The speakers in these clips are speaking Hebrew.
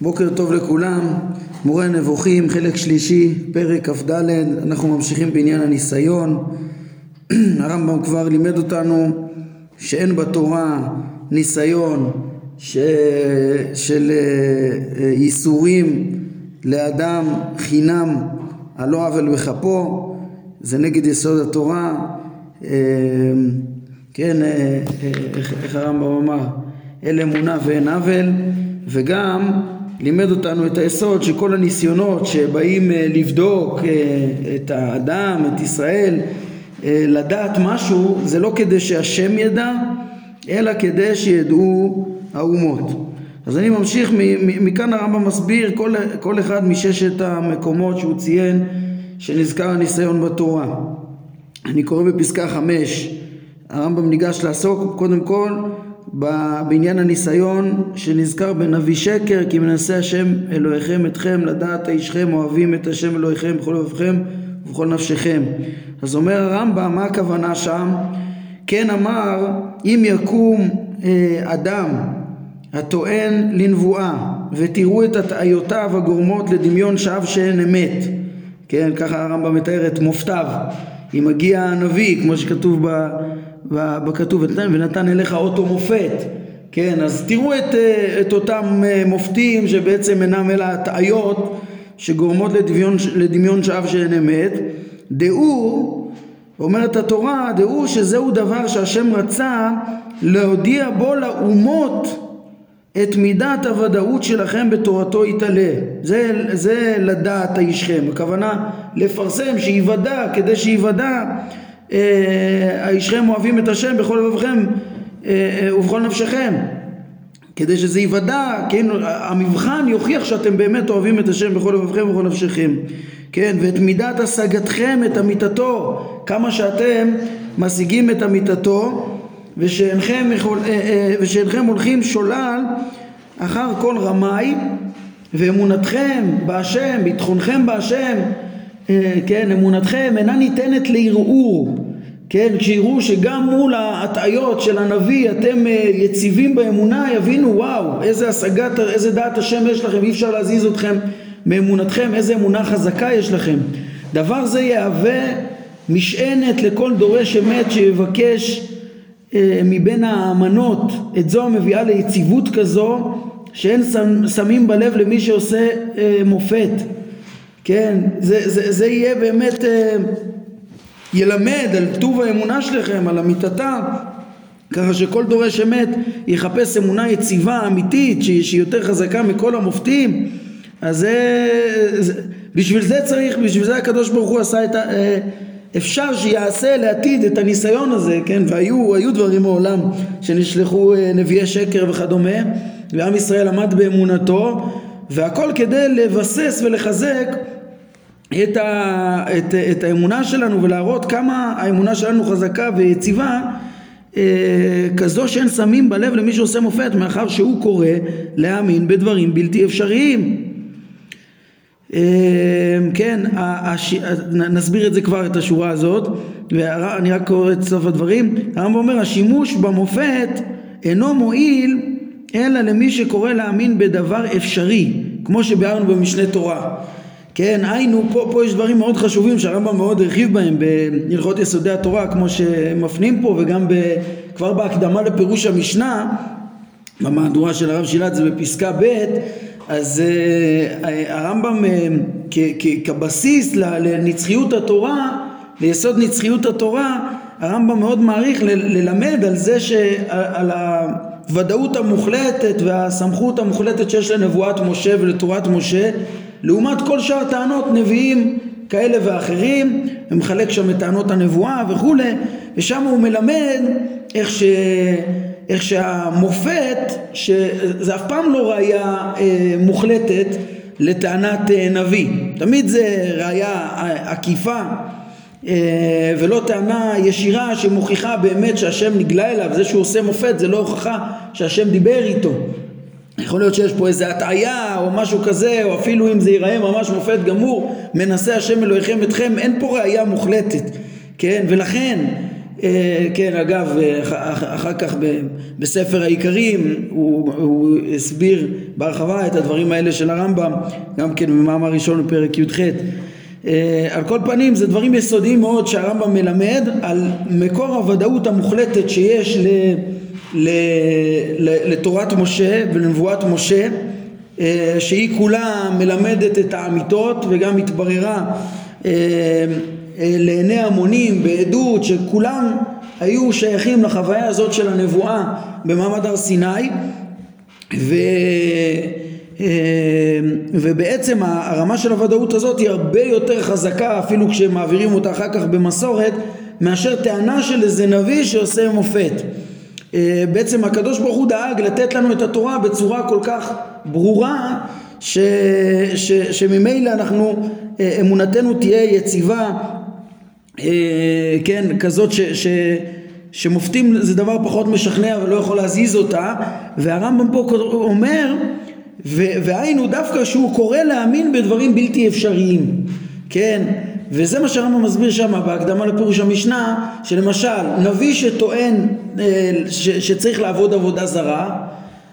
בוקר טוב לכולם, מורה נבוכים, חלק שלישי, פרק כ"ד, אנחנו ממשיכים בעניין הניסיון. הרמב"ם כבר לימד אותנו שאין בתורה ניסיון ש... של אה, אה, ייסורים לאדם חינם על לא עוול בכפו, זה נגד יסוד התורה. אה, כן, איך, איך הרמב"ם אמר? אין אמונה ואין עוול, וגם לימד אותנו את היסוד שכל הניסיונות שבאים אה, לבדוק אה, את האדם, את ישראל, אה, לדעת משהו, זה לא כדי שהשם ידע, אלא כדי שידעו האומות. אז אני ממשיך, מכאן הרמב"ם מסביר כל, כל אחד מששת המקומות שהוא ציין שנזכר הניסיון בתורה. אני קורא בפסקה חמש, הרמב"ם ניגש לעסוק קודם כל בעניין הניסיון שנזכר בנביא שקר כי מנסה השם אלוהיכם אתכם לדעת אישכם אוהבים את השם אלוהיכם בכל לבבכם ובכל נפשכם. אז אומר הרמב"ם מה הכוונה שם? כן אמר אם יקום אה, אדם הטוען לנבואה ותראו את הטעיותיו הגורמות לדמיון שווא שאין אמת. כן ככה הרמב"ם מתאר את מופתיו. אם מגיע הנביא כמו שכתוב ב... בכתוב ונתן, אליך אוטו מופת. כן אז תראו את, אה, את אותם אה, מופתים שבעצם אינם אלא הטעיות שגורמות לדמיון, לדמיון שווא שאין אמת. דעו אומרת התורה דעו שזהו דבר שהשם רצה להודיע בו לאומות את מידת הוודאות שלכם בתורתו יתעלה. זה, זה לדעת האישכם הכוונה לפרסם שיוודע כדי שיוודע אישכם אוהבים את השם בכל לבבכם אה, אה, ובכל נפשכם. כדי שזה יוודע, כן, המבחן יוכיח שאתם באמת אוהבים את השם בכל לבבכם ובכל נפשכם. כן, ואת מידת השגתכם את אמיתתו. כמה שאתם משיגים את אמיתתו ושאינכם, אה, ושאינכם הולכים שולל אחר כל רמאי ואמונתכם בהשם, ביטחונכם בהשם אה, כן, אמונתכם אינה ניתנת לערעור, כן, כשיראו שגם מול ההטעיות של הנביא אתם אה, יציבים באמונה, יבינו וואו, איזה השגת, איזה דעת השם יש לכם, אי אפשר להזיז אתכם מאמונתכם, איזה אמונה חזקה יש לכם. דבר זה יהווה משענת לכל דורש אמת שיבקש אה, מבין האמנות את זו המביאה ליציבות כזו שאין שמים בלב למי שעושה אה, מופת. כן, זה, זה, זה יהיה באמת, אה, ילמד על טוב האמונה שלכם, על אמיתתה, ככה שכל דורש אמת יחפש אמונה יציבה, אמיתית, שהיא יותר חזקה מכל המופתים, אז זה, זה, בשביל זה צריך, בשביל זה הקדוש ברוך הוא עשה את ה... אה, אפשר שיעשה לעתיד את הניסיון הזה, כן, והיו דברים מעולם שנשלחו אה, נביאי שקר וכדומה, ועם ישראל עמד באמונתו, והכל כדי לבסס ולחזק את, ה, את, את האמונה שלנו ולהראות כמה האמונה שלנו חזקה ויציבה אה, כזו שאין שמים בלב למי שעושה מופת מאחר שהוא קורא להאמין בדברים בלתי אפשריים. אה, כן, הש... נסביר את זה כבר את השורה הזאת. ואני רק קורא את סוף הדברים. הרמב"ם אומר השימוש במופת אינו מועיל אלא למי שקורא להאמין בדבר אפשרי כמו שביארנו במשנה תורה כן, היינו, פה, פה יש דברים מאוד חשובים שהרמב"ם מאוד הרחיב בהם בהלכות יסודי התורה כמו שמפנים פה וגם ב, כבר בהקדמה לפירוש המשנה במהדורה של הרב שילת זה בפסקה ב' אז uh, הרמב"ם uh, כבסיס לנצחיות התורה, ליסוד נצחיות התורה, הרמב"ם מאוד מעריך ל- ללמד על זה שעל הוודאות המוחלטת והסמכות המוחלטת שיש לנבואת משה ולתורת משה לעומת כל שאר טענות נביאים כאלה ואחרים, ומחלק שם את טענות הנבואה וכולי, ושם הוא מלמד איך, ש... איך שהמופת, שזה אף פעם לא ראייה אה, מוחלטת לטענת אה, נביא, תמיד זה ראייה עקיפה אה, ולא טענה ישירה שמוכיחה באמת שהשם נגלה אליו, זה שהוא עושה מופת זה לא הוכחה שהשם דיבר איתו יכול להיות שיש פה איזה הטעיה או משהו כזה, או אפילו אם זה ייראה ממש מופת גמור, מנסה השם אלוהיכם אתכם, אין פה ראייה מוחלטת, כן? ולכן אה, כן, אגב, אה, אחר כך בספר העיקרים הוא, הוא הסביר בהרחבה את הדברים האלה של הרמב"ם, גם כן במאמר ראשון בפרק י"ח. אה, על כל פנים זה דברים יסודיים מאוד שהרמב"ם מלמד על מקור הוודאות המוחלטת שיש ל, ל, ל, לתורת משה ולנבואת משה שהיא כולה מלמדת את האמיתות וגם התבררה לעיני המונים בעדות שכולם היו שייכים לחוויה הזאת של הנבואה במעמד הר סיני. ו... אה, ובעצם הרמה של הוודאות הזאת היא הרבה יותר חזקה אפילו כשמעבירים אותה אחר כך במסורת מאשר טענה של איזה נביא שעושה מופת. אה, בעצם הקדוש ברוך הוא דאג לתת לנו את התורה בצורה כל כך ברורה ש, ש, שממילא אנחנו אה, אמונתנו תהיה יציבה אה, כן, כזאת ש, ש, שמופתים זה דבר פחות משכנע ולא יכול להזיז אותה. והרמב"ם פה אומר והיינו דווקא שהוא קורא להאמין בדברים בלתי אפשריים. כן וזה מה שהרמב"ם מסביר שם בהקדמה לפירוש המשנה שלמשל נביא שטוען אה, ש, שצריך לעבוד עבודה זרה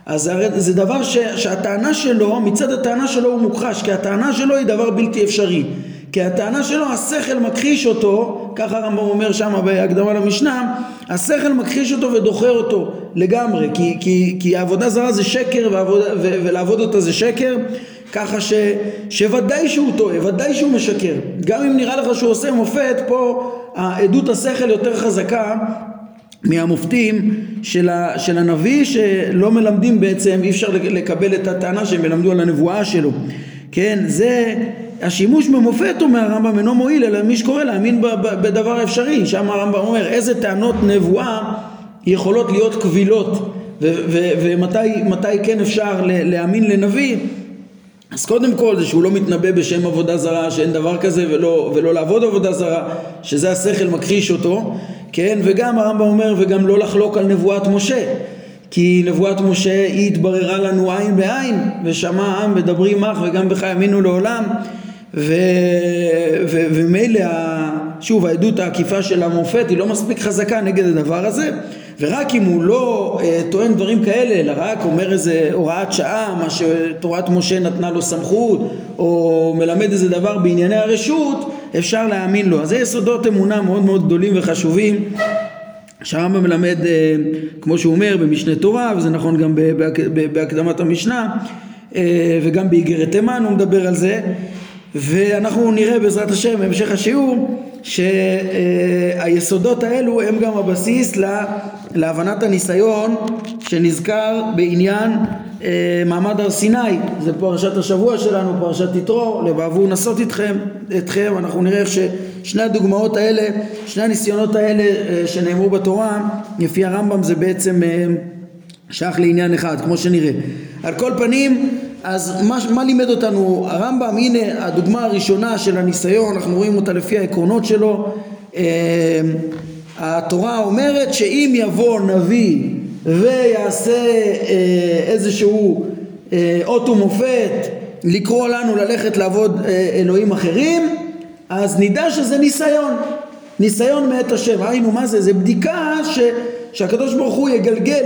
אז זה דבר ש, שהטענה שלו מצד הטענה שלו הוא מוכחש כי הטענה שלו היא דבר בלתי אפשרי. כי הטענה שלו השכל מכחיש אותו, ככה הרמב"ם אומר שם בהקדמה למשנה, השכל מכחיש אותו ודוחה אותו לגמרי, כי, כי, כי העבודה זרה זה שקר ועבוד, ו, ולעבוד אותה זה שקר, ככה ש, שוודאי שהוא טועה, ודאי שהוא משקר. גם אם נראה לך שהוא עושה מופת, פה העדות השכל יותר חזקה מהמופתים של, ה, של הנביא שלא מלמדים בעצם, אי אפשר לקבל את הטענה שהם ילמדו על הנבואה שלו. כן, זה השימוש במופת אומר הרמב"ם אינו מועיל אלא מי שקורא להאמין בדבר אפשרי שם הרמב"ם אומר איזה טענות נבואה יכולות להיות קבילות ומתי כן אפשר להאמין לנביא אז קודם כל זה שהוא לא מתנבא בשם עבודה זרה שאין דבר כזה ולא, ולא לעבוד עבודה זרה שזה השכל מכחיש אותו כן? וגם הרמב"ם אומר וגם לא לחלוק על נבואת משה כי נבואת משה היא התבררה לנו עין בעין ושמע העם מדברים מח וגם בך יאמינו לעולם. ומילא שוב העדות העקיפה של המופת היא לא מספיק חזקה נגד הדבר הזה ורק אם הוא לא אה, טוען דברים כאלה אלא רק אומר איזה הוראת שעה מה שתורת משה נתנה לו סמכות או מלמד איזה דבר בענייני הרשות אפשר להאמין לו. אז זה יסודות אמונה מאוד מאוד גדולים וחשובים. שהרמב"ם מלמד אה, כמו שהוא אומר במשנה תורה וזה נכון גם בהקדמת המשנה אה, וגם באיגרת תימן הוא מדבר על זה. ואנחנו נראה בעזרת השם בהמשך השיעור שהיסודות האלו הם גם הבסיס להבנת הניסיון שנזכר בעניין אה, מעמד הר סיני. זה פרשת השבוע שלנו פרשת יתרו לבעבור נסות אתכם אתכם. אנחנו נראה איך ששני הדוגמאות האלה שני הניסיונות האלה אה, שנאמרו בתורה לפי הרמב"ם זה בעצם אה, שייך לעניין אחד כמו שנראה. על כל פנים אז מה, מה לימד אותנו הרמב"ם? הנה הדוגמה הראשונה של הניסיון, אנחנו רואים אותה לפי העקרונות שלו. אה, התורה אומרת שאם יבוא נביא ויעשה אה, איזשהו אה, אות ומופת לקרוא לנו ללכת לעבוד אלוהים אחרים, אז נדע שזה ניסיון, ניסיון מאת השם. היינו מה זה? זה בדיקה ש, שהקדוש ברוך הוא יגלגל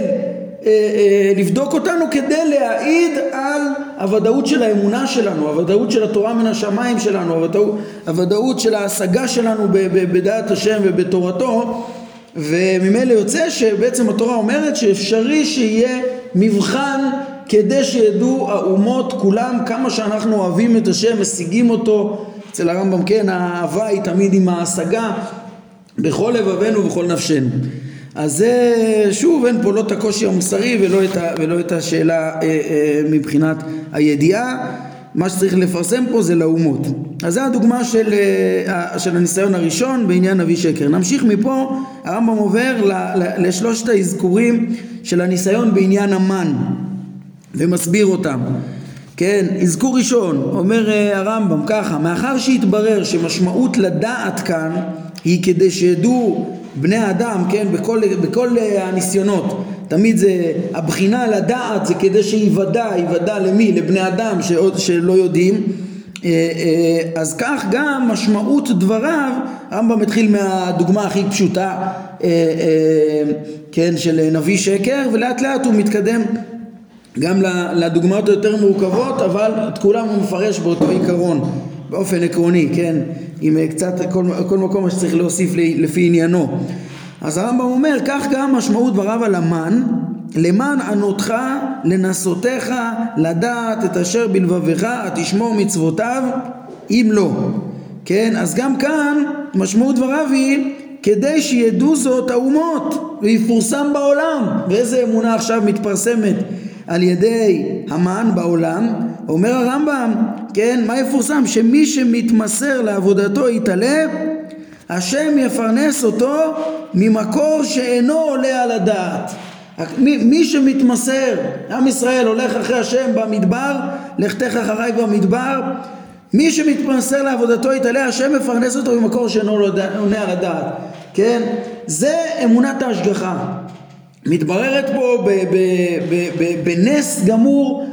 אה, אה, לבדוק אותנו כדי להעיד על הוודאות של האמונה שלנו, הוודאות של התורה מן השמיים שלנו, הוודאות, הוודאות של ההשגה שלנו בדעת השם ובתורתו וממילא יוצא שבעצם התורה אומרת שאפשרי שיהיה מבחן כדי שידעו האומות כולם כמה שאנחנו אוהבים את השם, משיגים אותו. אצל הרמב"ם כן האהבה היא תמיד עם ההשגה בכל לבבינו ובכל נפשנו אז זה שוב אין פה לא את הקושי המוסרי ולא את, ה, ולא את השאלה אה, אה, מבחינת הידיעה. מה שצריך לפרסם פה זה לאומות. אז זו הדוגמה של, אה, של הניסיון הראשון בעניין נביא שקר. נמשיך מפה הרמב"ם עובר ל, ל, לשלושת האזכורים של הניסיון בעניין המן ומסביר אותם. כן, אזכור ראשון, אומר אה, הרמב"ם ככה, מאחר שהתברר שמשמעות לדעת כאן היא כדי שידעו בני האדם, כן, בכל, בכל אה, הניסיונות, תמיד זה, הבחינה לדעת זה כדי שיוודע, יוודע למי? לבני אדם שעוד, שלא יודעים, אז כך גם משמעות דבריו, הרמב"ם התחיל מהדוגמה הכי פשוטה, כן, של נביא שקר, ולאט לאט הוא מתקדם גם לדוגמאות היותר מורכבות, אבל את כולם הוא מפרש באותו עיקרון, באופן עקרוני, כן, עם קצת כל, כל מקום מה שצריך להוסיף לפי עניינו. אז הרמב"ם אומר, כך גם משמעות דבריו על המן, למען ענותך, לנסותיך, לדעת את אשר בלבביך, תשמור מצוותיו, אם לא. כן, אז גם כאן משמעות דבריו היא כדי שידעו זאת האומות ויפורסם בעולם. ואיזה אמונה עכשיו מתפרסמת על ידי המן בעולם? אומר הרמב"ם, כן, מה יפורסם? שמי שמתמסר לעבודתו יתעלה, השם יפרנס אותו ממקור שאינו עולה על הדעת. מי, מי שמתמסר, עם ישראל הולך אחרי השם במדבר, לכתך אחריי במדבר, מי שמתמסר לעבודתו יתעלה, השם מפרנס אותו במקור שאינו עונה על הדעת, כן? זה אמונת ההשגחה. מתבררת פה בנס גמור,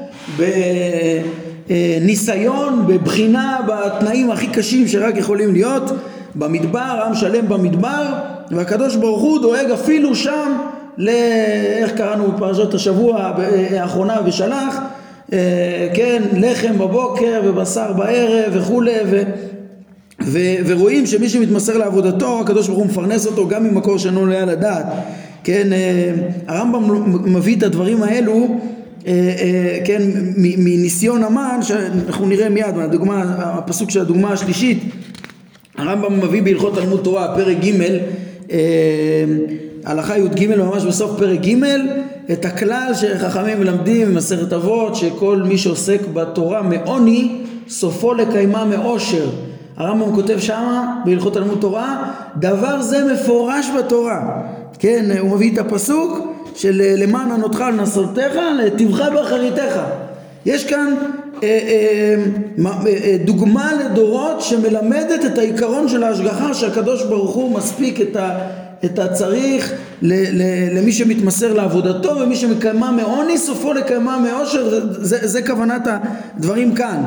בניסיון, בבחינה, בתנאים הכי קשים שרק יכולים להיות, במדבר, עם שלם במדבר, והקדוש ברוך הוא דואג אפילו שם ל... איך קראנו בפרשת השבוע האחרונה ושלח, אה, כן, לחם בבוקר ובשר בערב וכולי ו... ו... ורואים שמי שמתמסר לעבודתו הקדוש ברוך הוא מפרנס אותו גם ממקור שאינו עולה על הדעת כן, אה, הרמב"ם מביא את הדברים האלו אה, כן, מניסיון המן שאנחנו נראה מיד מהדוגמה, הפסוק של הדוגמה השלישית. הרמב"ם מביא בהלכות תלמוד תורה פרק ג' הלכה י"ג ממש בסוף פרק ג' את הכלל שחכמים מלמדים במסכת אבות שכל מי שעוסק בתורה מעוני סופו לקיימה מאושר. הרמב"ם כותב שמה בהלכות תלמוד תורה דבר זה מפורש בתורה כן הוא מביא את הפסוק של למען ענותך לנסותיך לטבך באחריתך יש כאן אה, אה, אה, דוגמה לדורות שמלמדת את העיקרון של ההשגחה שהקדוש ברוך הוא מספיק את ה... את הצריך למי שמתמסר לעבודתו ומי שמקיימה מעוני סופו לקיימה מאושר זה, זה, זה כוונת הדברים כאן.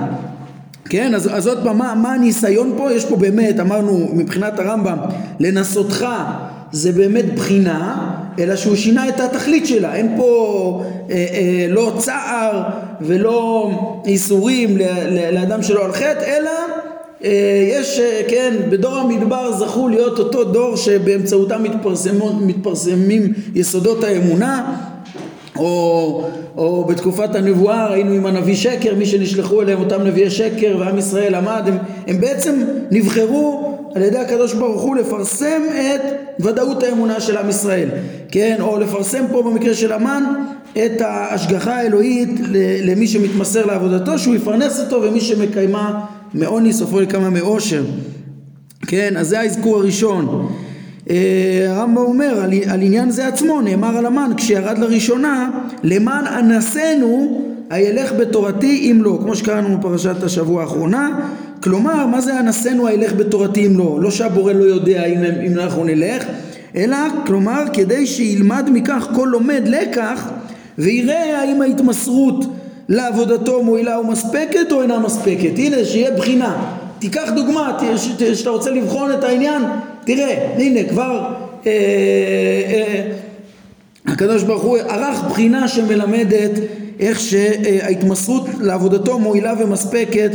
כן אז, אז עוד פעם מה, מה הניסיון פה? יש פה באמת אמרנו מבחינת הרמב"ם לנסותך זה באמת בחינה אלא שהוא שינה את התכלית שלה. אין פה אה, אה, לא צער ולא איסורים לאדם שלא על חטא אלא אה, יש, אה, כן, בדור המדבר זכו להיות אותו דור שבאמצעותם מתפרסמים יסודות האמונה. או, או בתקופת הנבואה ראינו עם הנביא שקר, מי שנשלחו אליהם אותם נביאי שקר ועם ישראל עמד, הם, הם בעצם נבחרו על ידי הקדוש ברוך הוא לפרסם את ודאות האמונה של עם ישראל, כן, או לפרסם פה במקרה של המן את ההשגחה האלוהית למי שמתמסר לעבודתו שהוא יפרנס אותו ומי שמקיימה מעוני סופו לכמה מאושר. כן אז זה האזכור הראשון. אה, הרמב"ם אומר על, על עניין זה עצמו נאמר על המן כשירד לראשונה למען אנסנו הילך בתורתי אם לא כמו שקראנו בפרשת השבוע האחרונה כלומר מה זה אנסנו הילך בתורתי אם לא לא שהבורא לא יודע אם, אם אנחנו נלך אלא כלומר כדי שילמד מכך כל לומד לקח ויראה האם ההתמסרות לעבודתו מועילה ומספקת או אינה מספקת. הנה, שיהיה בחינה. תיקח דוגמה, שאתה רוצה לבחון את העניין, תראה, הנה כבר אה, אה, הקדוש ברוך הוא ערך בחינה שמלמדת איך שההתמסרות לעבודתו מועילה ומספקת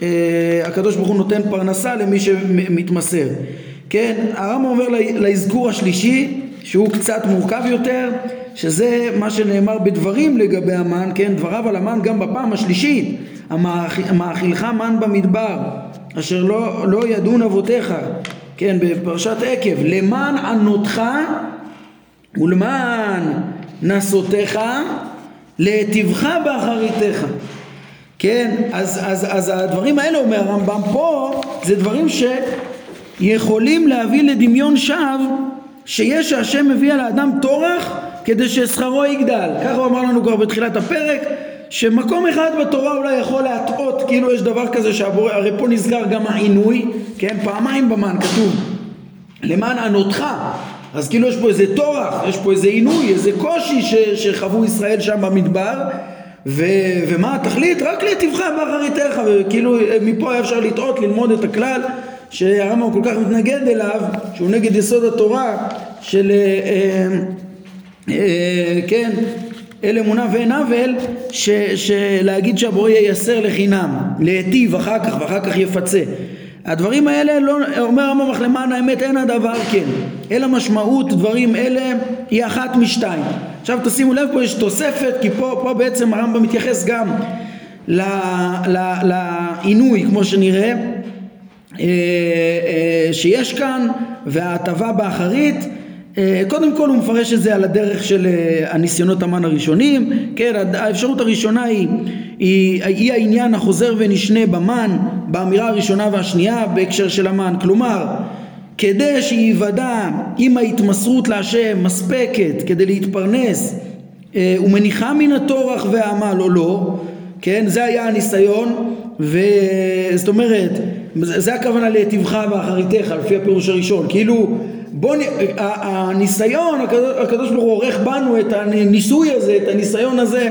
והקדוש אה, ברוך הוא נותן פרנסה למי שמתמסר. כן, הרמב"ם אומר לאזכור השלישי שהוא קצת מורכב יותר שזה מה שנאמר בדברים לגבי המן, כן, דבריו על המן גם בפעם השלישית, המאכילך מן במדבר, אשר לא, לא ידון אבותיך, כן, בפרשת עקב, למען ענותך ולמען נסותיך, להיטיבך באחריתך. כן, אז, אז, אז הדברים האלה אומר הרמב"ם פה, זה דברים שיכולים להביא לדמיון שווא שיש שהשם מביא על האדם טורח כדי ששכרו יגדל. ככה הוא אמר לנו כבר בתחילת הפרק, שמקום אחד בתורה אולי יכול להטעות, כאילו יש דבר כזה שהבורא, הרי פה נסגר גם העינוי, כן, פעמיים במן כתוב, למען ענותך, אז כאילו יש פה איזה טורח, יש פה איזה עינוי, איזה קושי ש, שחוו ישראל שם במדבר, ו, ומה התכלית? רק להיטיבך באחריתך, וכאילו מפה היה אפשר לטעות, ללמוד את הכלל שהרמב"ם כל כך מתנגד אליו, שהוא נגד יסוד התורה, של אה, אה, אה, כן, אל אמונה ואין עוול, להגיד שהבורא ייסר לחינם, להיטיב אחר כך ואחר כך יפצה. הדברים האלה, לא, אומר הרמב"ם למען האמת אין הדבר כן, אלא משמעות דברים אלה היא אחת משתיים. עכשיו תשימו לב פה יש תוספת כי פה, פה בעצם הרמב"ם מתייחס גם לעינוי כמו שנראה אה, אה, שיש כאן וההטבה באחרית אה, קודם כל הוא מפרש את זה על הדרך של הניסיונות המן הראשונים, כן, האפשרות הראשונה היא, היא, היא העניין החוזר ונשנה במן, באמירה הראשונה והשנייה בהקשר של המן, כלומר כדי שייוודע אם ההתמסרות להשם מספקת כדי להתפרנס אה, ומניחה מן הטורח והעמל או לא, כן, זה היה הניסיון וזאת אומרת, זה הכוונה להיטיבך ואחריתך לפי הפירוש הראשון, כאילו בוא, הניסיון, הקדוש ברוך הוא עורך בנו את הניסוי הזה, את הניסיון הזה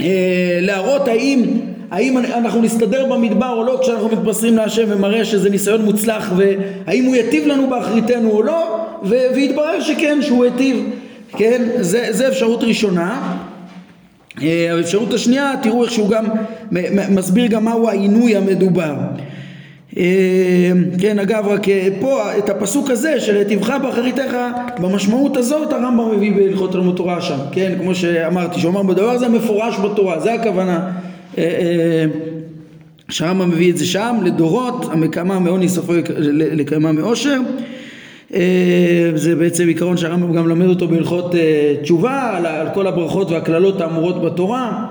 אה, להראות האם האם אנחנו נסתדר במדבר או לא כשאנחנו מתבשרים להשם ומראה שזה ניסיון מוצלח והאם הוא יטיב לנו באחריתנו או לא? והתברר שכן שהוא היטיב. כן זה, זה אפשרות ראשונה. אה, האפשרות השנייה תראו איך שהוא גם מסביר גם מהו העינוי המדובר. אה, כן אגב רק אה, פה את הפסוק הזה של היטיבך באחריתך במשמעות הזאת הרמב"ם מביא בהלכות תלמוד תורה שם. כן כמו שאמרתי שהוא אמר בדבר הזה מפורש בתורה זה הכוונה שהרמב"ם מביא את זה שם, לדורות, המקמה מעוני סופו לקיימה מאושר. אה, זה בעצם עיקרון שהרמב"ם גם למד אותו בהלכות תשובה, על כל הברכות והקללות האמורות בתורה,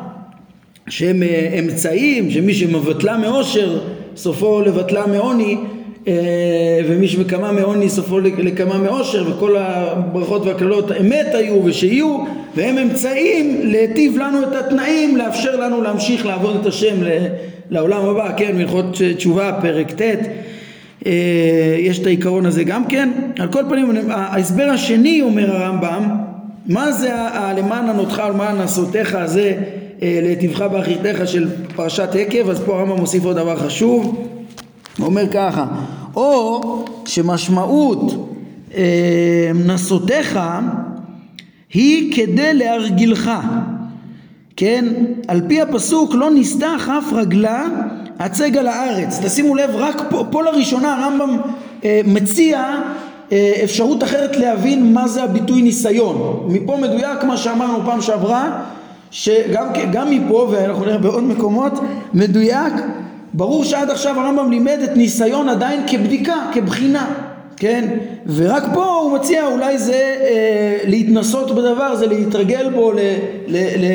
שהם אמצעים, שמי שמבטלה מאושר, סופו לבטלה מעוני, ומי שמקמה מעוני סופו לקמה מאושר וכל הברכות והקללות אמת היו ושיהיו והם אמצעים להיטיב לנו את התנאים לאפשר לנו להמשיך לעבוד את השם לעולם הבא. כן מלכות תשובה פרק ט' אה, יש את העיקרון הזה גם כן. על כל פנים ההסבר השני אומר הרמב"ם מה זה למען ענותך ולמען עשותיך הזה אה, להיטיבך באחיתך של פרשת עקב אז פה הרמב"ם מוסיף עוד דבר חשוב אומר ככה או שמשמעות אה, נסותיך היא כדי להרגילך. כן? על פי הפסוק לא ניסתה כף רגלה הצג על הארץ תשימו לב רק פה, פה לראשונה הרמב"ם אה, מציע אה, אפשרות אחרת להבין מה זה הביטוי ניסיון. מפה מדויק מה שאמרנו פעם שעברה שגם מפה ואנחנו נראה בעוד מקומות מדויק ברור שעד עכשיו הרמב"ם לימד את ניסיון עדיין כבדיקה, כבחינה, כן? ורק פה הוא מציע אולי זה אה, להתנסות בדבר, זה להתרגל בו, ל, ל, ל,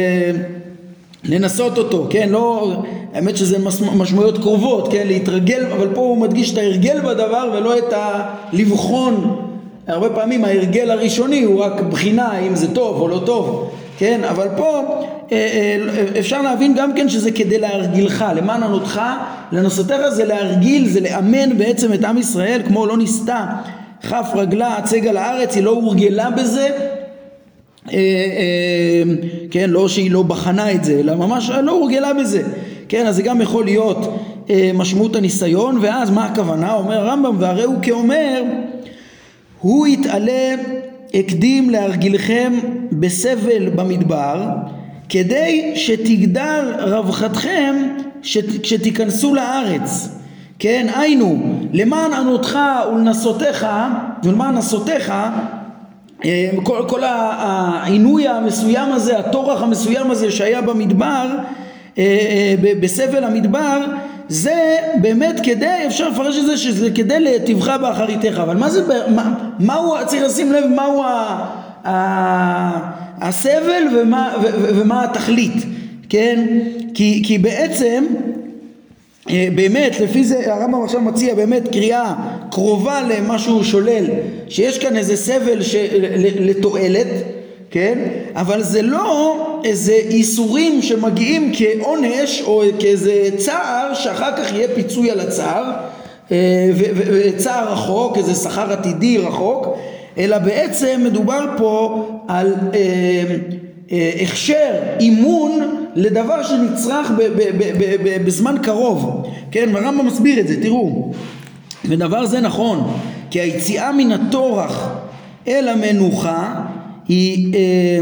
לנסות אותו, כן? לא, האמת שזה משמעויות קרובות, כן? להתרגל, אבל פה הוא מדגיש את ההרגל בדבר ולא את הלבחון. הרבה פעמים ההרגל הראשוני הוא רק בחינה האם זה טוב או לא טוב, כן? אבל פה אה, אה, אפשר להבין גם כן שזה כדי להרגילך, למען ענותך, לנסותיך זה להרגיל, זה לאמן בעצם את עם ישראל, כמו לא ניסתה כף רגלה הצג על הארץ, היא לא הורגלה בזה, אה, כן, לא שהיא לא בחנה את זה, אלא ממש לא הורגלה בזה, כן, אז זה גם יכול להיות משמעות הניסיון, ואז מה הכוונה? אומר הרמב"ם, והרי הוא כאומר, הוא יתעלה הקדים להרגילכם בסבל במדבר כדי שתגדל רווחתכם כשתיכנסו לארץ. כן היינו למען ענותך ולנסותיך ולמען נסותיך אה, כל, כל העינוי המסוים הזה הטורח המסוים הזה שהיה במדבר אה, אה, בסבל המדבר זה באמת כדי, אפשר לפרש את זה שזה כדי להיטיבך באחריתך, אבל מה זה, מה, מה הוא, צריך לשים לב מהו ה, ה, הסבל ומה, ו, ו, ומה התכלית, כן? כי, כי בעצם אה, באמת לפי זה הרמב"ם עכשיו מציע באמת קריאה קרובה למה שהוא שולל שיש כאן איזה סבל לתועלת כן? אבל זה לא איזה איסורים שמגיעים כעונש או כאיזה צער שאחר כך יהיה פיצוי על הצער אה, וצער רחוק, איזה שכר עתידי רחוק, אלא בעצם מדובר פה על אה, הכשר, אימון לדבר שנצרך בזמן קרוב, כן, הרמב"ם מסביר את זה, תראו, ודבר זה נכון, כי היציאה מן הטורח אל המנוחה היא אה,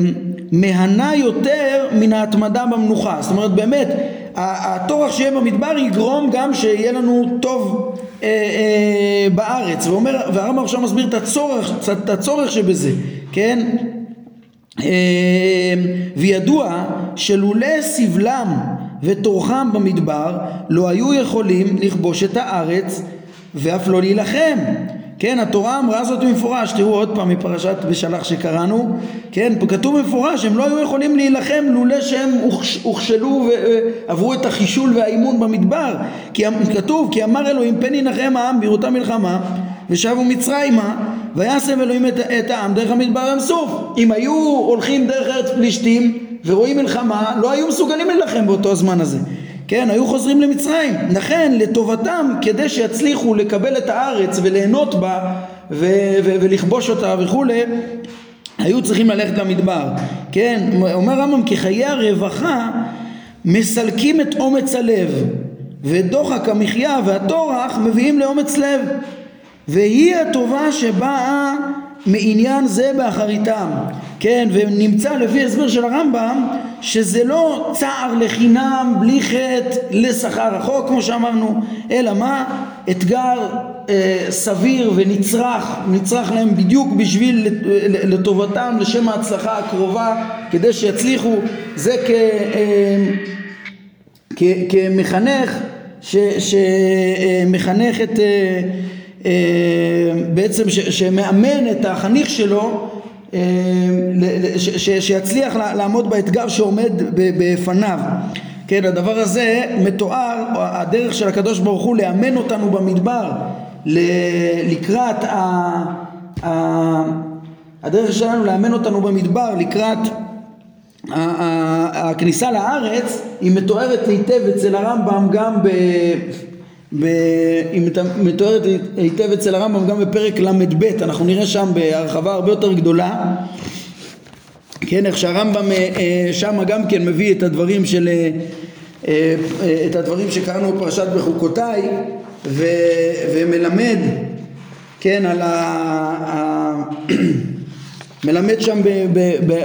מהנה יותר מן ההתמדה במנוחה, זאת אומרת באמת הטורח שיהיה במדבר יגרום גם שיהיה לנו טוב אה, אה, בארץ, ואומר, והרמב"ם עכשיו מסביר את הצורך, את הצורך שבזה, כן? אה, וידוע שלולא סבלם וטורחם במדבר לא היו יכולים לכבוש את הארץ ואף לא להילחם כן, התורה אמרה זאת במפורש, תראו עוד פעם מפרשת בשלח שקראנו, כן, כתוב במפורש שהם לא היו יכולים להילחם לולא שהם הוכשלו ועברו את החישול והאימון במדבר, כי אמ- כתוב, כי אמר אלוהים פן ינחם העם בראותה מלחמה ושבו מצרימה וישם אלוהים את, את העם דרך המדבר ים סוף. אם היו הולכים דרך ארץ פלישתים ורואים מלחמה, לא היו מסוגלים להילחם באותו הזמן הזה. כן, היו חוזרים למצרים. לכן, לטובתם, כדי שיצליחו לקבל את הארץ וליהנות בה ו- ו- ולכבוש אותה וכולי, היו צריכים ללכת למדבר. כן, אומר רמב"ם כי חיי הרווחה מסלקים את אומץ הלב ודוחק המחיה והטורח מביאים לאומץ לב והיא הטובה שבאה מעניין זה באחריתם כן ונמצא לפי הסבר של הרמב"ם שזה לא צער לחינם בלי חטא לשכר רחוק כמו שאמרנו אלא מה? אתגר אה, סביר ונצרך. נצרך להם בדיוק בשביל לטובתם לשם ההצלחה הקרובה כדי שיצליחו. זה כ, אה, כ, כמחנך שמחנך את אה, אה, בעצם שמאמן את החניך שלו אה, שיצליח לעמוד באתגר שעומד בפניו. כן, הדבר הזה מתואר, הדרך של הקדוש ברוך הוא לאמן אותנו במדבר לקראת, הדרך שלנו לאמן אותנו במדבר לקראת הכניסה לארץ היא מתוארת היטב אצל הרמב"ם גם ב... היא מתוארת היטב אצל הרמב"ם גם בפרק ל"ב, אנחנו נראה שם בהרחבה הרבה יותר גדולה, כן, איך שהרמב"ם אה, אה, שם גם כן מביא את הדברים של, אה, את הדברים שקראנו בפרשת בחוקותיי ו, ומלמד, כן, על ה... מלמד שם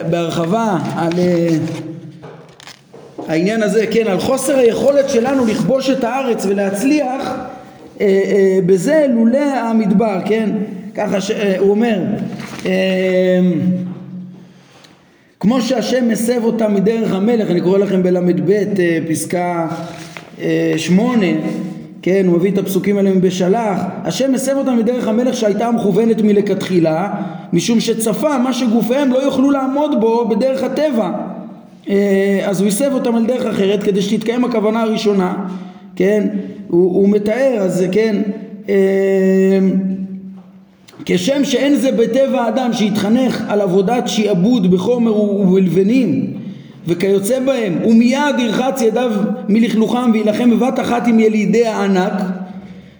בהרחבה על העניין הזה, כן, על חוסר היכולת שלנו לכבוש את הארץ ולהצליח אה, אה, בזה לולא המדבר, כן? ככה שהוא אה, אומר אה, כמו שהשם מסב אותם מדרך המלך, אני קורא לכם בל"ב אה, פסקה אה, שמונה, כן, הוא מביא את הפסוקים האלה מבשלח, השם מסב אותם מדרך המלך שהייתה מכוונת מלכתחילה, משום שצפה מה שגופיהם לא יוכלו לעמוד בו בדרך הטבע, אז הוא הסב אותם על דרך אחרת כדי שתתקיים הכוונה הראשונה, כן, הוא, הוא מתאר, אז כן, אה, כשם שאין זה בטבע האדם שהתחנך על עבודת שעבוד בחומר ובלבנים וכיוצא בהם ומיד ירחץ ידיו מלכלוכם ויילחם בבת אחת עם ילידי הענק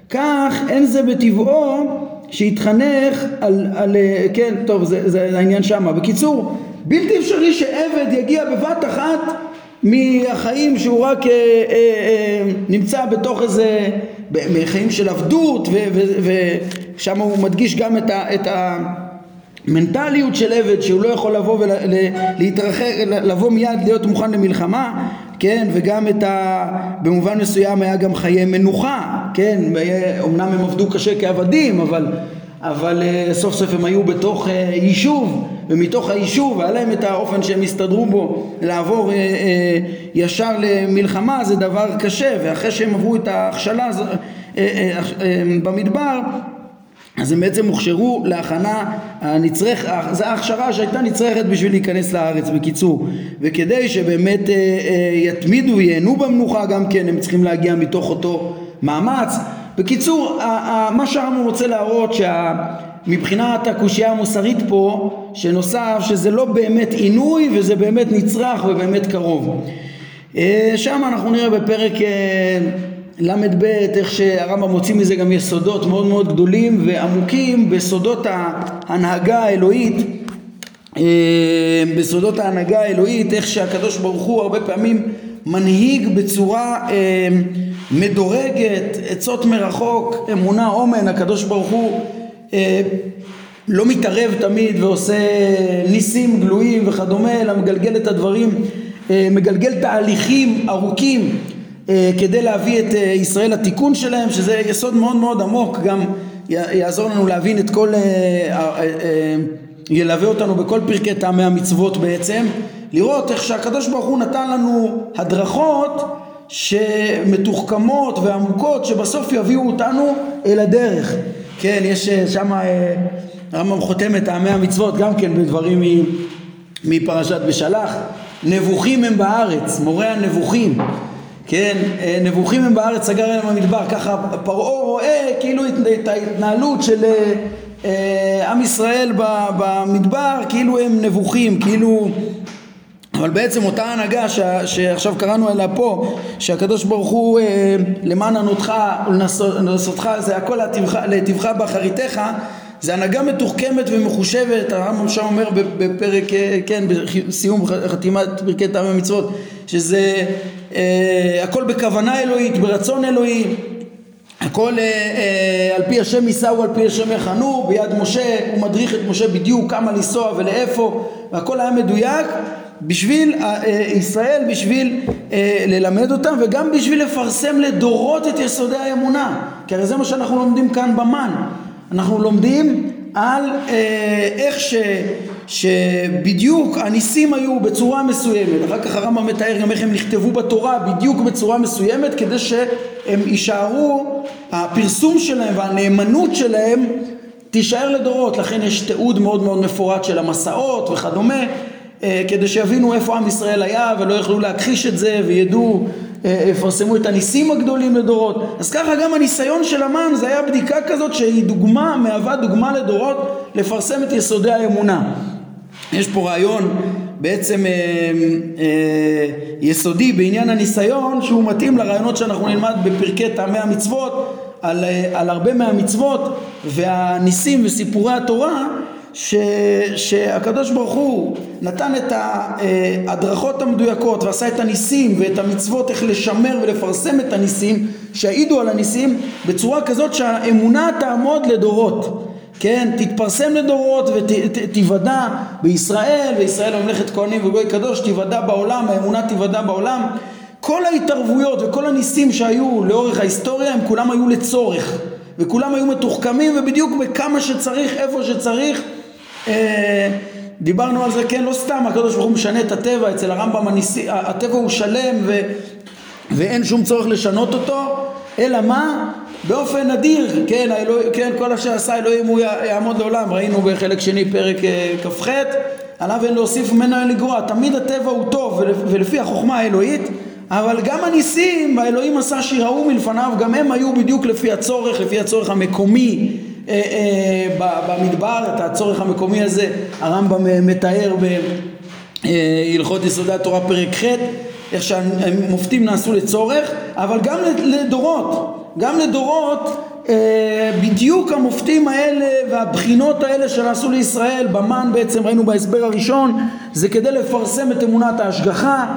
כך אין זה בטבעו שהתחנך על, על כן טוב זה, זה העניין שמה. בקיצור בלתי אפשרי שעבד יגיע בבת אחת מהחיים שהוא רק אה, אה, אה, נמצא בתוך איזה, מחיים של עבדות ושם הוא מדגיש גם את, ה, את המנטליות של עבד שהוא לא יכול לבוא ולהתרחק, לבוא מיד להיות מוכן למלחמה כן וגם את ה... במובן מסוים היה גם חיי מנוחה כן אמנם הם עבדו קשה כעבדים אבל אבל uh, סוף סוף הם היו בתוך uh, יישוב ומתוך היישוב היה להם את האופן שהם הסתדרו בו לעבור uh, uh, ישר למלחמה זה דבר קשה. ואחרי שהם עברו את ההכשלה uh, uh, uh, uh, במדבר אז הם בעצם הוכשרו להכנה הנצרך, זו ההכשרה שהייתה נצרכת בשביל להיכנס לארץ בקיצור. וכדי שבאמת uh, uh, יתמידו, ייהנו במנוחה גם כן הם צריכים להגיע מתוך אותו מאמץ. בקיצור, מה שהרמב"ם רוצה להראות שמבחינת הקושייה המוסרית פה, שנוסף שזה לא באמת עינוי וזה באמת נצרך ובאמת קרוב. אה, שם אנחנו נראה בפרק אה, ל"ב איך שהרמב"ם מוציא מזה גם יסודות מאוד מאוד גדולים ועמוקים בסודות ההנהגה האלוהית בסודות ההנהגה האלוהית, איך שהקדוש ברוך הוא הרבה פעמים מנהיג בצורה מדורגת, עצות מרחוק, אמונה, אומן, הקדוש ברוך הוא לא מתערב תמיד ועושה ניסים גלויים וכדומה, אלא מגלגל את הדברים, מגלגל תהליכים ארוכים כדי להביא את ישראל לתיקון שלהם, שזה יסוד מאוד מאוד עמוק, גם יעזור לנו להבין את כל, ילווה אותנו בכל פרקי טעמי המצוות בעצם, לראות איך שהקדוש ברוך הוא נתן לנו הדרכות שמתוחכמות ועמוקות שבסוף יביאו אותנו אל הדרך. כן, יש שם הרמב"ם חותם את טעמי המצוות גם כן בדברים מפרשת בשלח. נבוכים הם בארץ, מורה הנבוכים. כן, נבוכים הם בארץ, סגר אליהם המדבר. ככה פרעה רואה כאילו את ההתנהלות של עם ישראל במדבר, כאילו הם נבוכים, כאילו אבל בעצם אותה הנהגה ש, שעכשיו קראנו עליה פה, שהקדוש ברוך הוא אה, למען ענותך ולנסותך, זה הכל להיטיבך באחריתך, זה הנהגה מתוחכמת ומחושבת, הרמב"ם שם אומר בפרק, אה, כן, בסיום חתימת פרקי טעמי מצוות, שזה אה, הכל בכוונה אלוהית, ברצון אלוהי, הכל אה, אה, על פי השם ייסעו, על פי השם יחנו, ביד משה, הוא מדריך את משה בדיוק כמה לנסוע ולאיפה, והכל היה מדויק בשביל אה, ישראל, בשביל אה, ללמד אותם וגם בשביל לפרסם לדורות את יסודי האמונה. כי הרי זה מה שאנחנו לומדים כאן במן. אנחנו לומדים על אה, איך ש, שבדיוק הניסים היו בצורה מסוימת. אחר כך הרמב"ם מתאר גם איך הם נכתבו בתורה בדיוק בצורה מסוימת כדי שהם יישארו הפרסום שלהם והנאמנות שלהם תישאר לדורות. לכן יש תיעוד מאוד מאוד מפורט של המסעות וכדומה. אה, כדי שיבינו איפה עם ישראל היה ולא יכלו להכחיש את זה וידעו, אה, יפרסמו את הניסים הגדולים לדורות. אז ככה גם הניסיון של המן זה היה בדיקה כזאת שהיא דוגמה, מהווה דוגמה לדורות לפרסם את יסודי האמונה. יש פה רעיון בעצם אה, אה, יסודי בעניין הניסיון שהוא מתאים לרעיונות שאנחנו נלמד בפרקי טעמי המצוות על, אה, על הרבה מהמצוות והניסים וסיפורי התורה ש, שהקדוש ברוך הוא נתן את ההדרכות המדויקות ועשה את הניסים ואת המצוות איך לשמר ולפרסם את הניסים שהעידו על הניסים בצורה כזאת שהאמונה תעמוד לדורות כן, תתפרסם לדורות ותיוודע בישראל, וישראל ממלכת כהנים וגוי קדוש, תיוודע בעולם, האמונה תיוודע בעולם. כל ההתערבויות וכל הניסים שהיו לאורך ההיסטוריה הם כולם היו לצורך, וכולם היו מתוחכמים ובדיוק בכמה שצריך, איפה שצריך, אה, דיברנו על זה, כן, לא סתם, הקדוש ברוך הוא משנה את הטבע, אצל הרמב"ם הניסי, הטבע הוא שלם ו, ואין שום צורך לשנות אותו, אלא מה? באופן נדיר, כן, האלוה, כן, כל אשר עשה אלוהים הוא יעמוד לעולם, ראינו בחלק שני פרק אה, כ"ח, עליו אין להוסיף ממנו אין לגרוע, תמיד הטבע הוא טוב ולפי החוכמה האלוהית, אבל גם הניסים, האלוהים עשה שיראו מלפניו, גם הם היו בדיוק לפי הצורך, לפי הצורך המקומי. אה, אה, במדבר, את הצורך המקומי הזה הרמב"ם אה, מתאר בהלכות יסודי התורה פרק ח' איך שהמופתים נעשו לצורך אבל גם לדורות גם לדורות בדיוק המופתים האלה והבחינות האלה שנעשו לישראל במן בעצם ראינו בהסבר הראשון זה כדי לפרסם את אמונת ההשגחה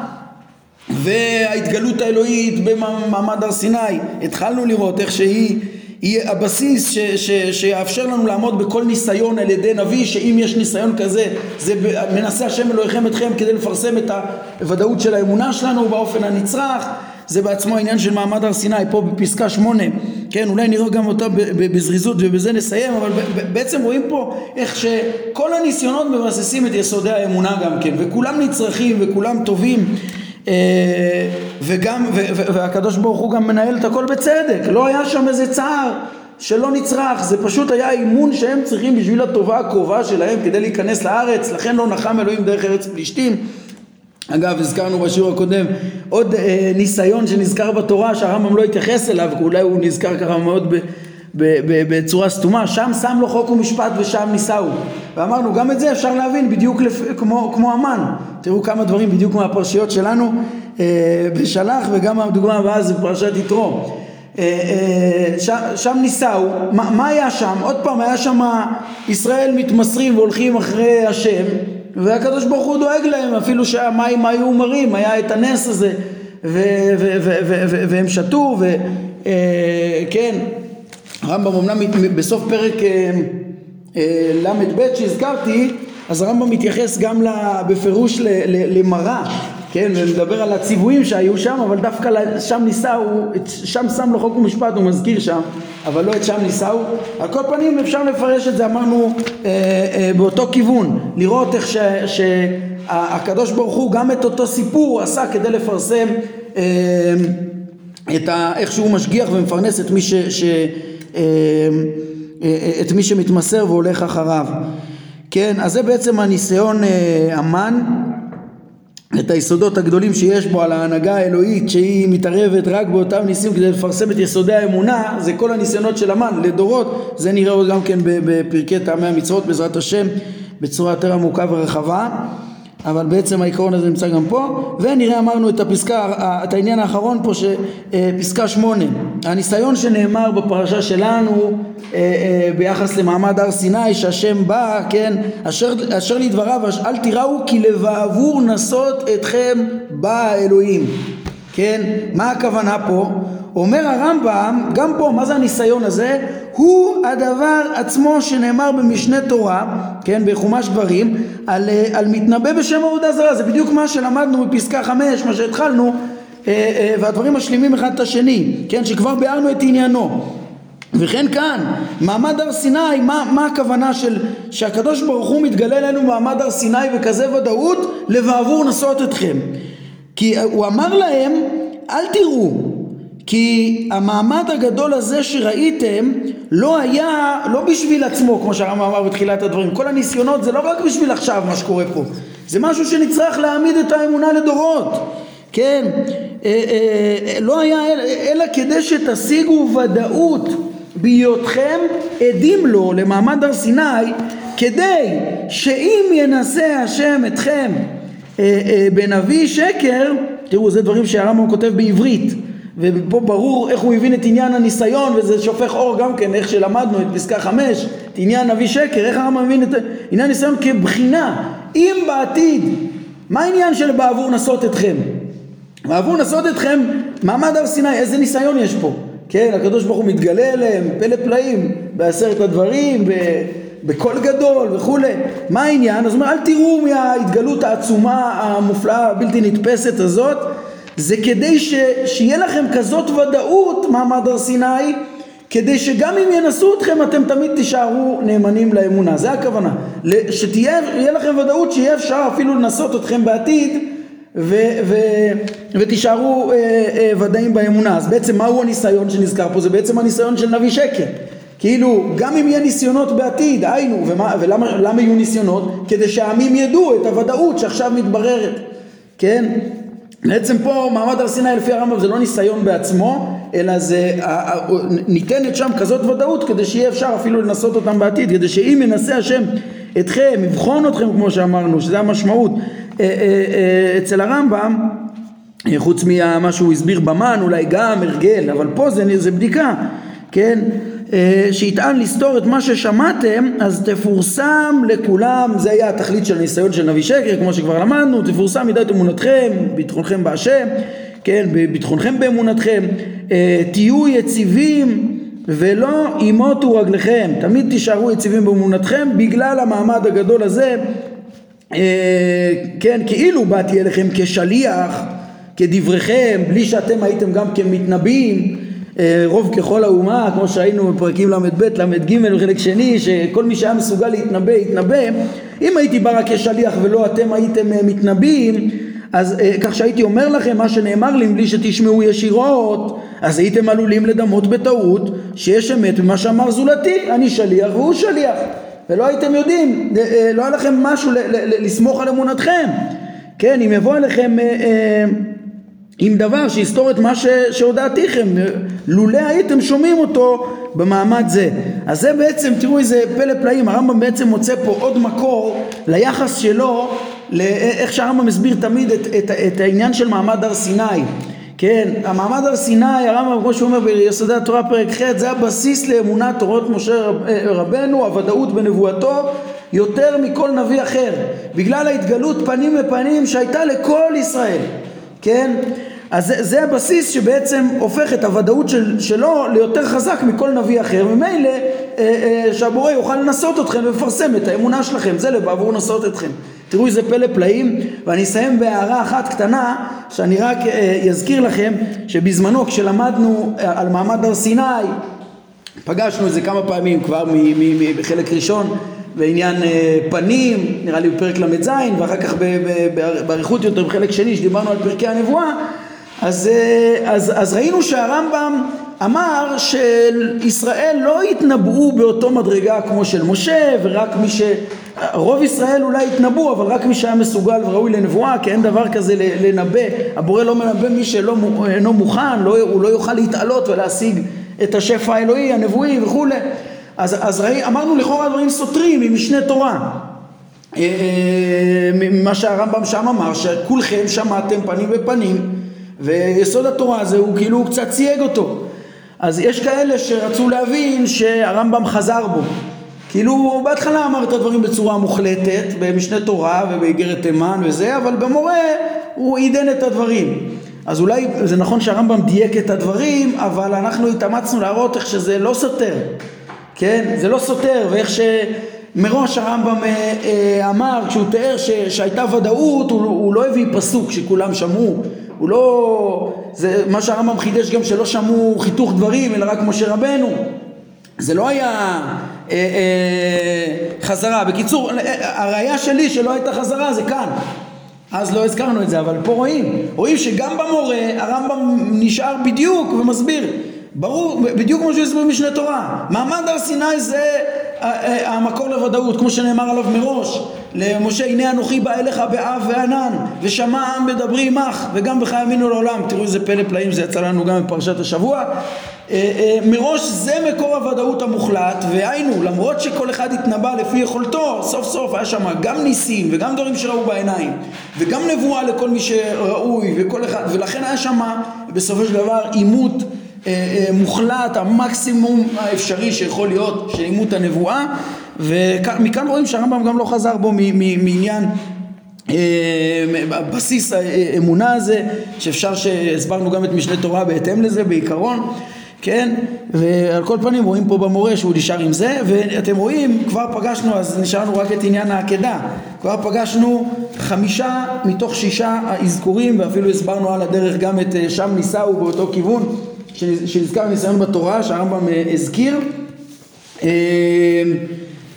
וההתגלות האלוהית במעמד הר סיני. התחלנו לראות איך שהיא יהיה הבסיס ש, ש, שיאפשר לנו לעמוד בכל ניסיון על ידי נביא שאם יש ניסיון כזה זה מנסה השם אלוהיכם אתכם כדי לפרסם את הוודאות של האמונה שלנו באופן הנצרך. זה בעצמו העניין של מעמד הר סיני פה בפסקה שמונה. כן אולי נראה גם אותה בזריזות ובזה נסיים אבל בעצם רואים פה איך שכל הניסיונות מבססים את יסודי האמונה גם כן וכולם נצרכים וכולם טובים וגם, והקדוש ברוך הוא גם מנהל את הכל בצדק, לא היה שם איזה צער שלא נצרך, זה פשוט היה אימון שהם צריכים בשביל הטובה הקרובה שלהם כדי להיכנס לארץ, לכן לא נחם אלוהים דרך ארץ פלישתים. אגב, הזכרנו בשיעור הקודם עוד אה, ניסיון שנזכר בתורה שהרמב"ם לא התייחס אליו, אולי הוא נזכר ככה מאוד ב... בצורה סתומה, שם שם לו חוק ומשפט ושם נישאו. ואמרנו, גם את זה אפשר להבין בדיוק לפ... כמו, כמו המן. תראו כמה דברים בדיוק מהפרשיות שלנו אה, בשלח, וגם הדוגמה הבאה זה פרשת יתרו. אה, אה, ש, שם נישאו, מה, מה היה שם? עוד פעם, היה שם ישראל מתמסרים והולכים אחרי השם, והקדוש ברוך הוא דואג להם אפילו שהמים היו מרים, היה את הנס הזה והם שתו וכן הרמב"ם אמנם בסוף פרק ל"ב שהזכרתי אז הרמב"ם מתייחס גם בפירוש למרה כן, ומדבר על הציוויים שהיו שם, אבל דווקא שם נישאו, שם שם לו חוק ומשפט, הוא מזכיר שם, אבל לא את שם נישאו. על כל פנים אפשר לפרש את זה, אמרנו, אה, אה, באותו כיוון, לראות איך שהקדוש ברוך הוא גם את אותו סיפור עשה כדי לפרסם אה, את ה, איך שהוא משגיח ומפרנס את מי, ש, ש, אה, אה, את מי שמתמסר והולך אחריו. כן, אז זה בעצם הניסיון אה, המן את היסודות הגדולים שיש בו על ההנהגה האלוהית שהיא מתערבת רק באותם ניסים כדי לפרסם את יסודי האמונה זה כל הניסיונות של המן לדורות זה נראה עוד גם כן בפרקי טעמי המצוות בעזרת השם בצורה יותר עמוקה ורחבה אבל בעצם העיקרון הזה נמצא גם פה. ונראה אמרנו את הפסקה, את העניין האחרון פה שפסקה שמונה. הניסיון שנאמר בפרשה שלנו אה, אה, ביחס למעמד הר סיני שהשם בא כן אשר, אשר לדבריו אל תיראו כי לבעבור נסות אתכם בא האלוהים כן מה הכוונה פה? אומר הרמב"ם גם פה מה זה הניסיון הזה הוא הדבר עצמו שנאמר במשנה תורה, כן, בחומש דברים, על, אה, על מתנבא בשם עבודה זרה, זה בדיוק מה שלמדנו בפסקה חמש, מה שהתחלנו, אה, אה, והדברים משלימים אחד את השני, כן, שכבר ביארנו את עניינו. וכן כאן, מעמד הר סיני, מה, מה הכוונה של שהקדוש ברוך הוא מתגלה לנו מעמד הר סיני בכזה ודאות? לבעבור נשאות אתכם. כי הוא אמר להם אל תראו כי המעמד הגדול הזה שראיתם לא היה, לא בשביל עצמו, כמו שהרמב"ם אמר בתחילת הדברים. כל הניסיונות זה לא רק בשביל עכשיו מה שקורה פה, זה משהו שנצטרך להעמיד את האמונה לדורות. כן, אה, אה, לא היה אלא כדי שתשיגו ודאות בהיותכם עדים לו למעמד הר סיני, כדי שאם ינסה השם אתכם אה, בנביא שקר, תראו זה דברים שהרמב"ם כותב בעברית ופה ברור איך הוא הבין את עניין הניסיון וזה שופך אור גם כן איך שלמדנו את פסקה חמש את עניין נביא שקר איך הרמב"ם מבין את עניין הניסיון כבחינה. אם בעתיד מה העניין של בעבור נסות אתכם בעבור נסות אתכם מעמד הר סיני איזה ניסיון יש פה? כן הקדוש ברוך הוא מתגלה אליהם פלא פלאים בעשרת הדברים בקול גדול וכולי. מה העניין? אז הוא אומר אל תראו מההתגלות העצומה המופלאה הבלתי נתפסת הזאת זה כדי ש, שיהיה לכם כזאת ודאות מעמד הר סיני כדי שגם אם ינסו אתכם אתם תמיד תישארו נאמנים לאמונה. זה הכוונה. שתהיה לכם ודאות שיהיה אפשר אפילו לנסות אתכם בעתיד ו, ו, ותישארו אה, אה, ודאים באמונה. אז בעצם מהו הניסיון שנזכר פה? זה בעצם הניסיון של נביא שקר כאילו גם אם יהיה ניסיונות בעתיד היינו ומה, ולמה יהיו ניסיונות? כדי שהעמים ידעו את הוודאות שעכשיו מתבררת כן בעצם פה מעמד הר סיני לפי הרמב"ם זה לא ניסיון בעצמו אלא זה ניתנת שם כזאת ודאות כדי שיהיה אפשר אפילו לנסות אותם בעתיד כדי שאם ינסה השם אתכם יבחון אתכם כמו שאמרנו שזה המשמעות אה, אה, אה, אצל הרמב"ם חוץ ממה שהוא הסביר במן אולי גם הרגל אבל פה זה, זה בדיקה כן שיטען לסתור את מה ששמעתם אז תפורסם לכולם. זה היה התכלית של הניסיון של נביא שקר כמו שכבר למדנו תפורסם מידת אמונתכם ביטחונכם בהשם כן ביטחונכם באמונתכם אה, תהיו יציבים ולא ימוטו רגליכם תמיד תישארו יציבים באמונתכם בגלל המעמד הגדול הזה אה, כן כאילו באתי אליכם כשליח כדבריכם בלי שאתם הייתם גם כמתנבאים אה, רוב ככל האומה, כמו שהיינו בפרקים ל"ב, ל"ג וחלק שני, שכל מי שהיה מסוגל להתנבא, יתנבא. אם הייתי בא רק כשליח ולא אתם הייתם אה, מתנבאים, אז אה, כך שהייתי אומר לכם מה שנאמר לי בלי שתשמעו ישירות, אז הייתם עלולים לדמות בטעות שיש אמת במה שאמר זולתי, אני שליח והוא שליח. ולא הייתם יודעים, לא היה לכם משהו לסמוך על אמונתכם. כן, אם יבוא אליכם... אה, אה, עם דבר שיסתור את מה. שהודעתיכם. לולא הייתם שומעים אותו במעמד זה. אז זה בעצם תראו איזה פלא פלאים הרמב"ם בעצם מוצא פה עוד מקור ליחס שלו לאיך שהרמב"ם מסביר תמיד את, את, את העניין של מעמד הר סיני. כן, המעמד הר סיני, הרמב"ם כמו שהוא אומר ביסודי התורה פרק ח' זה הבסיס לאמונת תורות משה רבנו, הוודאות בנבואתו יותר מכל נביא אחר, בגלל ההתגלות פנים בפנים שהייתה לכל ישראל, כן? אז זה, זה הבסיס שבעצם הופך את הוודאות של, שלו ליותר חזק מכל נביא אחר, ממילא אה, אה, שהבורא יוכל לנסות אתכם ולפרסם את האמונה שלכם, זה לבעבור לנסות אתכם. תראו איזה פלא פלאים, ואני אסיים בהערה אחת קטנה, שאני רק אזכיר אה, לכם, שבזמנו כשלמדנו אה, על מעמד הר סיני, פגשנו את זה כמה פעמים כבר בחלק ראשון בעניין אה, פנים, נראה לי בפרק ל"ז, ואחר כך באריכות יותר בחלק שני שדיברנו על פרקי הנבואה, אז, אז, אז ראינו שהרמב"ם אמר שישראל לא התנבאו באותו מדרגה כמו של משה ורק מי ש... רוב ישראל אולי התנבאו אבל רק מי שהיה מסוגל וראוי לנבואה כי אין דבר כזה לנבא. הבורא לא מנבא מי שאינו מוכן לא, הוא לא יוכל להתעלות ולהשיג את השפע האלוהי הנבואי וכולי אז, אז ראי, אמרנו לכאורה דברים סותרים ממשנה תורה. אה, אה, ממה שהרמב"ם שם אמר שכולכם שמעתם פנים בפנים ויסוד התורה הזה הוא כאילו הוא קצת צייג אותו. אז יש כאלה שרצו להבין שהרמב"ם חזר בו. כאילו בהתחלה אמר את הדברים בצורה מוחלטת במשנה תורה ובאיגרת תימן וזה אבל במורה הוא עידן את הדברים. אז אולי זה נכון שהרמב"ם דייק את הדברים אבל אנחנו התאמצנו להראות איך שזה לא סותר כן זה לא סותר ואיך שמראש הרמב"ם אה, אה, אמר כשהוא תיאר ש, שהייתה ודאות הוא, הוא לא הביא פסוק שכולם שמעו הוא לא זה מה שהרמב"ם חידש גם שלא שמעו חיתוך דברים אלא רק משה רבנו זה לא היה אה, חזרה. בקיצור, הראייה שלי שלא הייתה חזרה זה כאן. אז לא הזכרנו את זה, אבל פה רואים. רואים שגם במורה הרמב"ם נשאר בדיוק ומסביר. ברור, בדיוק כמו שהוא הסביר משנה תורה. מעמד הר סיני זה אה, אה, המקור לוודאות, כמו שנאמר עליו מראש. למשה הנה אנוכי בא אליך באב וענן ושמע העם מדברי עמך וגם בך יאמינו לעולם תראו איזה פלא פלאים זה יצא לנו גם בפרשת השבוע אה, מראש זה מקור הוודאות המוחלט והיינו למרות שכל אחד התנבא לפי יכולתו סוף סוף היה שם גם ניסים וגם דברים שראו בעיניים וגם נבואה לכל מי שראוי וכל אחד ולכן היה שם בסופו של דבר עימות מוחלט המקסימום האפשרי שיכול להיות של עימות הנבואה ומכאן רואים שהרמב"ם גם לא חזר בו מעניין בסיס האמונה הזה שאפשר שהסברנו גם את משנה תורה בהתאם לזה בעיקרון כן? ועל כל פנים רואים פה במורה שהוא נשאר עם זה ואתם רואים כבר פגשנו אז נשארנו רק את עניין העקדה כבר פגשנו חמישה מתוך שישה האזכורים ואפילו הסברנו על הדרך גם את אה, שם נישאו באותו כיוון שנזכר ניסיון בתורה שהרמב"ם אה, הזכיר. אה,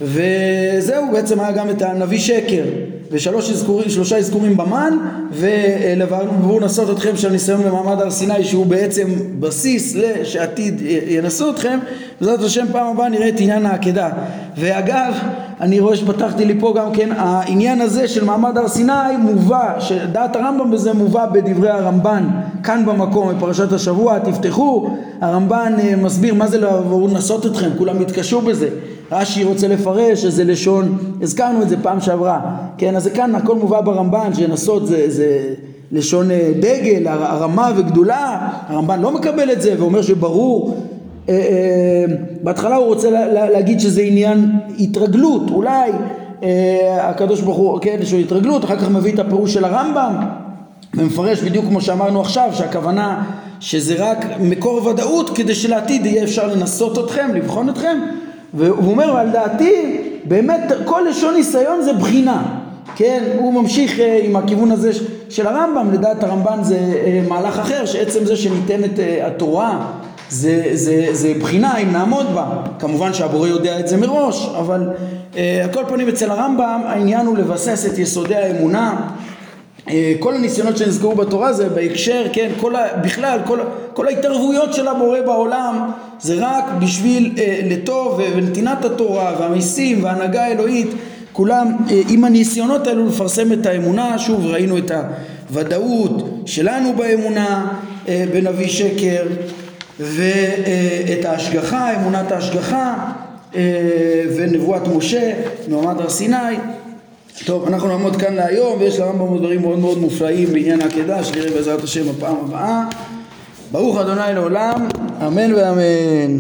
וזהו בעצם היה גם את הנביא שקר ושלושה אזכורים במן ולבואו נסות אתכם של ניסיון במעמד הר סיני שהוא בעצם בסיס לשעתיד ינסו אתכם בעזרת השם פעם הבאה נראה את עניין העקדה. ואגב אני רואה שפתחתי לי פה גם כן העניין הזה של מעמד הר סיני מובא שדעת הרמב"ם בזה מובא בדברי הרמב"ן כאן במקום בפרשת השבוע תפתחו. הרמב"ן אה, מסביר מה זה לבואו לנסות אתכם כולם התקשו בזה. רש"י רוצה לפרש איזה לשון, הזכרנו את זה פעם שעברה, כן, אז כאן הכל מובא ברמב"ן, שנסות זה, זה לשון אה, דגל, הרמה וגדולה, הרמב"ן לא מקבל את זה ואומר שברור, בהתחלה הוא רוצה לה, לה, להגיד שזה עניין התרגלות, אולי אה, הקדוש ברוך הוא, כן, לו התרגלות, אחר כך מביא את הפירוש של הרמב"ם ומפרש בדיוק כמו שאמרנו עכשיו, שהכוונה שזה רק מקור ודאות כדי שלעתיד יהיה אפשר לנסות אתכם, לבחון אתכם והוא אומר, על דעתי, באמת כל לשון ניסיון זה בחינה, כן? הוא ממשיך אה, עם הכיוון הזה של הרמב"ם, לדעת הרמב"ן זה אה, מהלך אחר, שעצם זה שניתנת אה, התורה זה, זה, זה בחינה אם נעמוד בה. כמובן שהבורא יודע את זה מראש, אבל על כל פנים אצל הרמב"ם העניין הוא לבסס את יסודי האמונה. אה, כל הניסיונות שנזכרו בתורה זה בהקשר, כן, כל ה, בכלל, כל, כל ההתערבויות של המורה בעולם זה רק בשביל אה, לטוב ונתינת התורה והמיסים וההנהגה האלוהית. כולם אה, עם הניסיונות האלו לפרסם את האמונה, שוב ראינו את הוודאות שלנו באמונה אה, בנביא שקר ואת ההשגחה, אמונת ההשגחה אה, ונבואת משה, מעמד הר סיני טוב, אנחנו נעמוד כאן להיום, ויש לרמב"ם דברים מאוד מאוד מופלאים בעניין העקדה, שנראה בעזרת השם בפעם הבאה. ברוך אדוני לעולם, אמן ואמן.